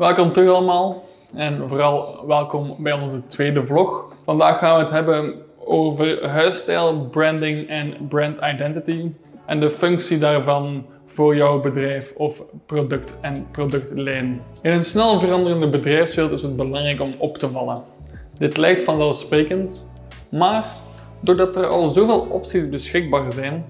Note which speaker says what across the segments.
Speaker 1: Welkom terug allemaal en vooral welkom bij onze tweede vlog. Vandaag gaan we het hebben over huisstijl, branding en brand identity en de functie daarvan voor jouw bedrijf of product en productlijn. In een snel veranderende bedrijfswereld is het belangrijk om op te vallen. Dit lijkt vanzelfsprekend, maar doordat er al zoveel opties beschikbaar zijn,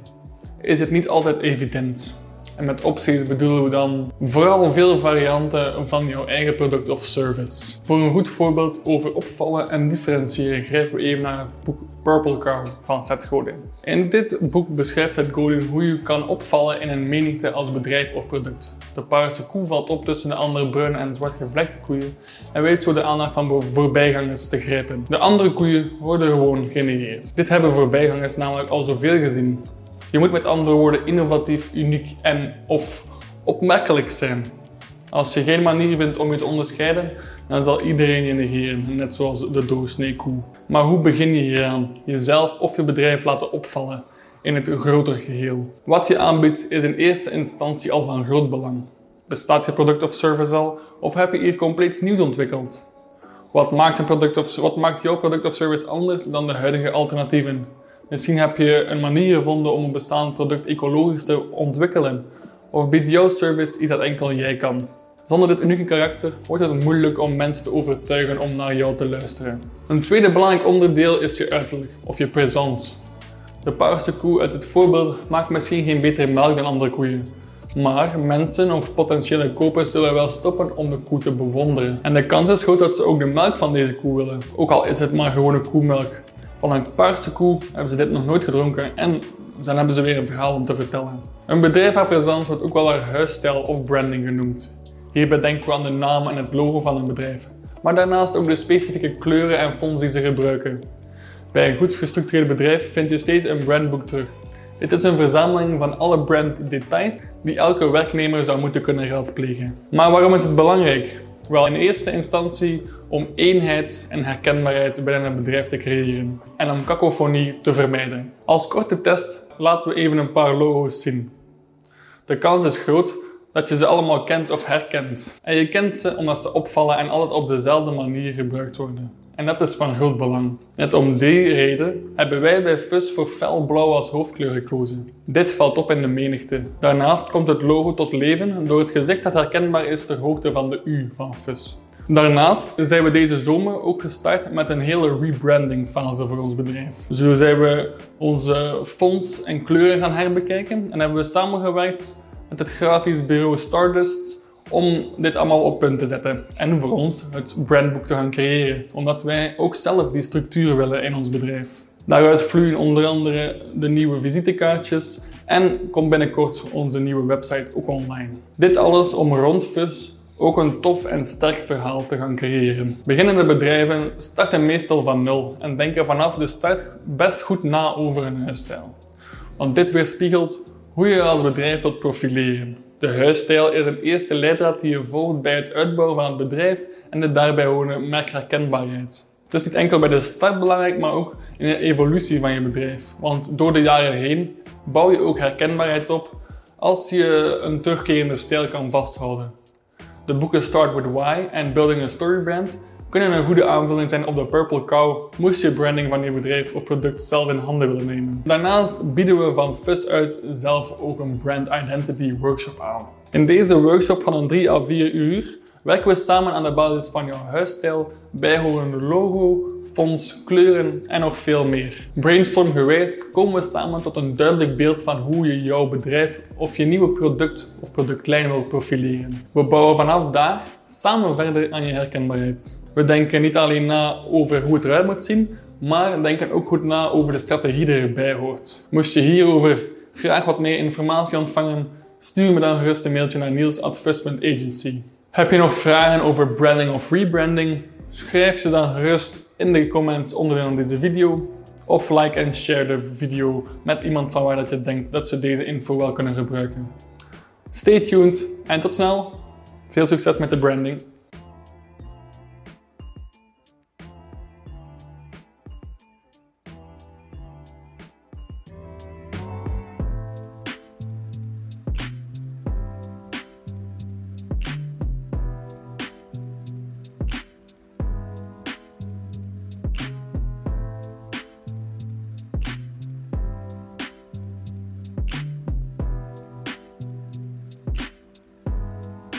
Speaker 1: is het niet altijd evident. En met opties bedoelen we dan vooral veel varianten van jouw eigen product of service. Voor een goed voorbeeld over opvallen en differentiëren grijpen we even naar het boek Purple Cow van Seth Godin. In dit boek beschrijft Seth Godin hoe je kan opvallen in een menigte als bedrijf of product. De paarse koe valt op tussen de andere bruine en zwart gevlekte koeien en weet zo de aandacht van voorbijgangers te grijpen. De andere koeien worden gewoon genegeerd. Dit hebben voorbijgangers namelijk al zoveel gezien je moet met andere woorden innovatief, uniek en of opmerkelijk zijn. Als je geen manier vindt om je te onderscheiden, dan zal iedereen je negeren, net zoals de doorsnee koe. Maar hoe begin je hieraan? Jezelf of je bedrijf laten opvallen in het groter geheel. Wat je aanbiedt is in eerste instantie al van groot belang. Bestaat je product of service al, of heb je iets compleet nieuws ontwikkeld? Wat maakt, een product of, wat maakt jouw product of service anders dan de huidige alternatieven? Misschien heb je een manier gevonden om een bestaand product ecologisch te ontwikkelen. Of biedt jouw service iets dat enkel jij kan. Zonder dit unieke karakter wordt het moeilijk om mensen te overtuigen om naar jou te luisteren. Een tweede belangrijk onderdeel is je uiterlijk of je présence. De paarse koe uit het voorbeeld maakt misschien geen betere melk dan andere koeien. Maar mensen of potentiële kopers zullen wel stoppen om de koe te bewonderen. En de kans is groot dat ze ook de melk van deze koe willen, ook al is het maar gewone koemelk. Van een paarse koe hebben ze dit nog nooit gedronken en dan hebben ze weer een verhaal om te vertellen. Een bedrijf haar presence wordt ook wel haar huisstijl of branding genoemd. Hierbij denken we aan de naam en het logo van een bedrijf, maar daarnaast ook de specifieke kleuren en fonts die ze gebruiken. Bij een goed gestructureerd bedrijf vind je steeds een brandboek terug. Dit is een verzameling van alle brand-details die elke werknemer zou moeten kunnen raadplegen. Maar waarom is het belangrijk? Wel, in eerste instantie om eenheid en herkenbaarheid binnen een bedrijf te creëren en om kakofonie te vermijden. Als korte test laten we even een paar logo's zien. De kans is groot dat je ze allemaal kent of herkent. En je kent ze omdat ze opvallen en altijd op dezelfde manier gebruikt worden. En dat is van groot belang. Net om die reden hebben wij bij FUS voor felblauw als hoofdkleur gekozen. Dit valt op in de menigte. Daarnaast komt het logo tot leven door het gezicht dat herkenbaar is ter hoogte van de U van FUS. Daarnaast zijn we deze zomer ook gestart met een hele rebranding fase voor ons bedrijf. Zo zijn we onze fonts en kleuren gaan herbekijken en hebben we samengewerkt met het grafisch bureau Stardust om dit allemaal op punt te zetten en voor ons het brandboek te gaan creëren, omdat wij ook zelf die structuur willen in ons bedrijf. Daaruit vloeien onder andere de nieuwe visitekaartjes en komt binnenkort onze nieuwe website ook online. Dit alles om rond FUS ook een tof en sterk verhaal te gaan creëren. Beginnende bedrijven starten meestal van nul en denken vanaf de start best goed na over hun huisstijl. Want dit weerspiegelt hoe je als bedrijf wilt profileren. De huisstijl is een eerste leidraad die je volgt bij het uitbouwen van het bedrijf en de daarbij horende merkherkenbaarheid. Het is niet enkel bij de start belangrijk, maar ook in de evolutie van je bedrijf. Want door de jaren heen bouw je ook herkenbaarheid op als je een terugkerende stijl kan vasthouden. De boeken Start With Why en Building a Story Brand kunnen een goede aanvulling zijn op de Purple Cow moest je branding van je bedrijf of product zelf in handen willen nemen. Daarnaast bieden we van FUS uit zelf ook een Brand Identity Workshop aan. In deze workshop van een 3 à 4 uur werken we samen aan de basis van jouw huisstijl, bijhorende logo, fonts, kleuren en nog veel meer. Brainstorm gewijs komen we samen tot een duidelijk beeld van hoe je jouw bedrijf of je nieuwe product of productlijn wilt profileren. We bouwen vanaf daar samen verder aan je herkenbaarheid. We denken niet alleen na over hoe het eruit moet zien, maar denken ook goed na over de strategie die erbij hoort. Moest je hierover graag wat meer informatie ontvangen, stuur me dan gerust een mailtje naar niels.first.agency. Heb je nog vragen over branding of rebranding? Schrijf ze dan gerust in de comments onderaan deze video. Of like en share de video met iemand van waar dat je denkt dat ze deze info wel kunnen gebruiken. Stay tuned en tot snel. Veel succes met de branding.